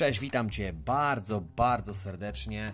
Cześć, witam Cię bardzo, bardzo serdecznie.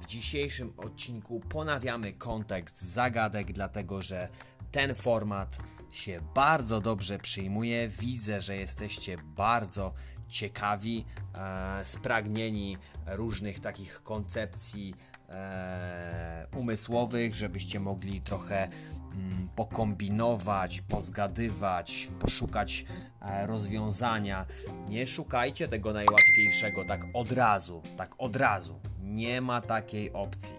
W dzisiejszym odcinku ponawiamy kontekst zagadek, dlatego że ten format się bardzo dobrze przyjmuje. Widzę, że jesteście bardzo ciekawi, e, spragnieni różnych takich koncepcji e, umysłowych, żebyście mogli trochę mm, pokombinować, pozgadywać, poszukać e, rozwiązania. Nie szukajcie tego najłatwiejszego tak od razu, tak od razu. Nie ma takiej opcji.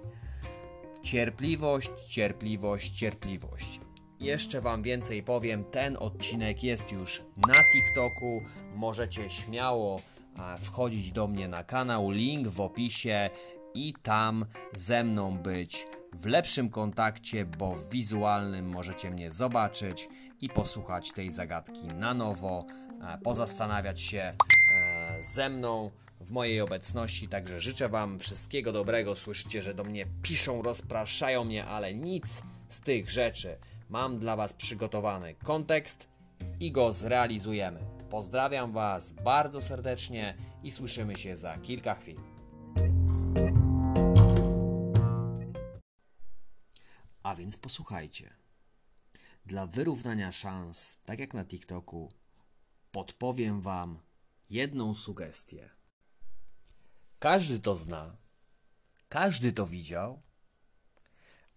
Cierpliwość, cierpliwość, cierpliwość. Jeszcze Wam więcej powiem, ten odcinek jest już na TikToku. Możecie śmiało e, wchodzić do mnie na kanał, link w opisie i tam ze mną być w lepszym kontakcie, bo w wizualnym możecie mnie zobaczyć i posłuchać tej zagadki na nowo, e, pozastanawiać się e, ze mną w mojej obecności. Także życzę Wam wszystkiego dobrego. Słyszycie, że do mnie piszą, rozpraszają mnie, ale nic z tych rzeczy. Mam dla Was przygotowany kontekst i go zrealizujemy. Pozdrawiam Was bardzo serdecznie i słyszymy się za kilka chwil. A więc posłuchajcie. Dla wyrównania szans, tak jak na TikToku, podpowiem Wam jedną sugestię. Każdy to zna, każdy to widział,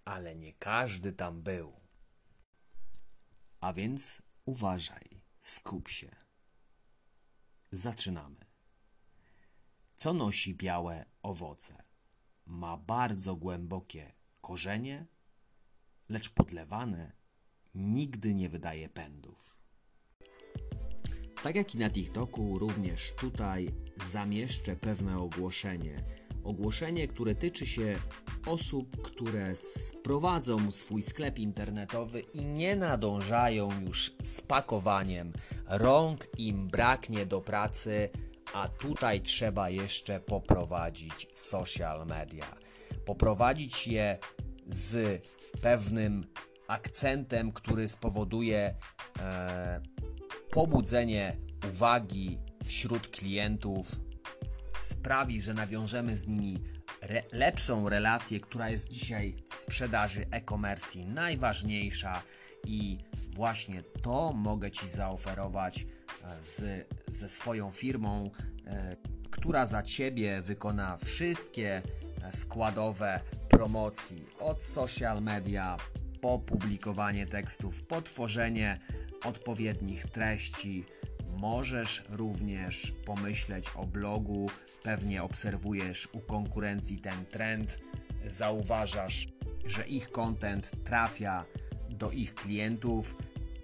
ale nie każdy tam był. A więc uważaj, skup się. Zaczynamy. Co nosi białe owoce? Ma bardzo głębokie korzenie, lecz podlewane nigdy nie wydaje pędów. Tak jak i na TikToku, również tutaj zamieszczę pewne ogłoszenie. Ogłoszenie, które tyczy się osób, które sprowadzą swój sklep internetowy i nie nadążają już z pakowaniem. Rąk im braknie do pracy, a tutaj trzeba jeszcze poprowadzić social media. Poprowadzić je z pewnym akcentem, który spowoduje e, pobudzenie uwagi wśród klientów, sprawi, że nawiążemy z nimi re lepszą relację, która jest dzisiaj w sprzedaży e-commerce najważniejsza i właśnie to mogę Ci zaoferować e, z, ze swoją firmą, e, która za Ciebie wykona wszystkie e, składowe promocji od social media po publikowanie tekstów, po tworzenie odpowiednich treści. Możesz również pomyśleć o blogu, pewnie obserwujesz u konkurencji ten trend, zauważasz, że ich content trafia do ich klientów,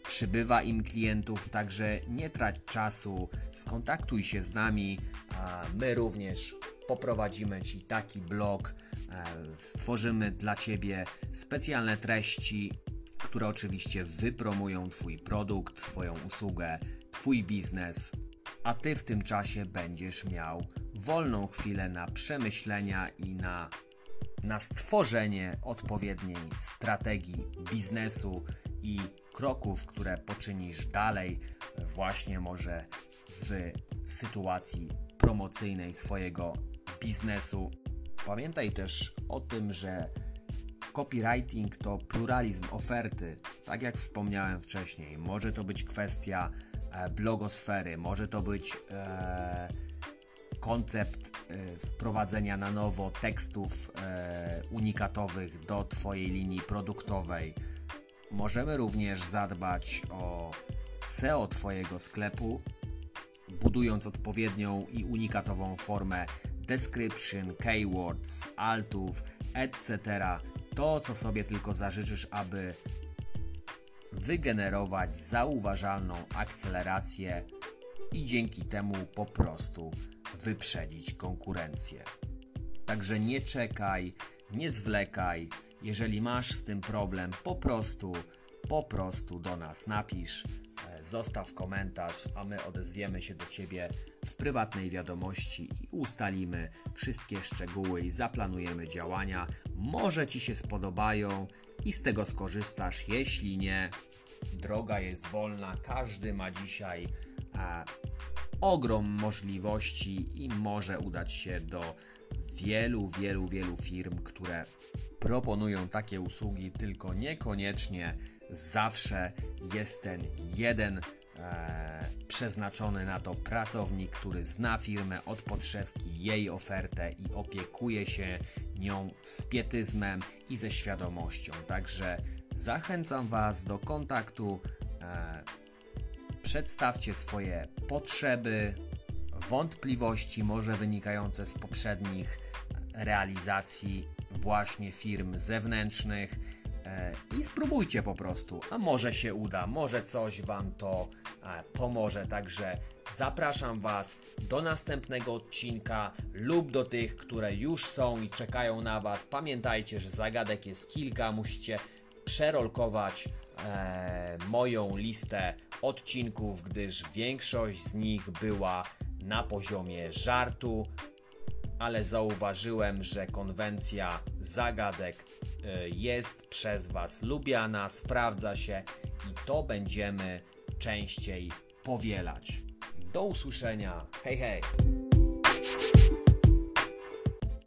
przybywa im klientów, także nie trać czasu, skontaktuj się z nami, a my również poprowadzimy Ci taki blog, e, stworzymy dla Ciebie specjalne treści, które oczywiście wypromują Twój produkt, Twoją usługę, Twój biznes, a Ty w tym czasie będziesz miał wolną chwilę na przemyślenia i na, na stworzenie odpowiedniej strategii biznesu i kroków, które poczynisz dalej, właśnie może w sytuacji promocyjnej swojego biznesu. Pamiętaj też o tym, że copywriting to pluralizm oferty. Tak jak wspomniałem wcześniej, może to być kwestia blogosfery, może to być e, koncept e, wprowadzenia na nowo tekstów e, unikatowych do Twojej linii produktowej. Możemy również zadbać o SEO Twojego sklepu, budując odpowiednią i unikatową formę description, keywords, altów, etc. To, co sobie tylko zażyczysz, aby wygenerować zauważalną akcelerację i dzięki temu po prostu wyprzedzić konkurencję. Także nie czekaj, nie zwlekaj. Jeżeli masz z tym problem, po prostu, po prostu do nas napisz zostaw komentarz, a my odezwiemy się do Ciebie w prywatnej wiadomości i ustalimy wszystkie szczegóły i zaplanujemy działania. Może Ci się spodobają i z tego skorzystasz. Jeśli nie, droga jest wolna. Każdy ma dzisiaj e, ogrom możliwości i może udać się do wielu, wielu, wielu firm, które proponują takie usługi, tylko niekoniecznie zawsze jest ten jeden przeznaczony na to pracownik, który zna firmę od podszewki, jej ofertę i opiekuje się nią z pietyzmem i ze świadomością. Także zachęcam Was do kontaktu. E, przedstawcie swoje potrzeby, wątpliwości, może wynikające z poprzednich realizacji właśnie firm zewnętrznych e, i spróbujcie po prostu, a może się uda, może coś Wam to e, pomoże. Także zapraszam Was do następnego odcinka lub do tych, które już są i czekają na Was. Pamiętajcie, że zagadek jest kilka, musicie przerolkować e, moją listę odcinków, gdyż większość z nich była na poziomie żartu, ale zauważyłem, że konwencja zagadek jest przez Was lubiana, sprawdza się i to będziemy częściej powielać. Do usłyszenia. Hej, hej!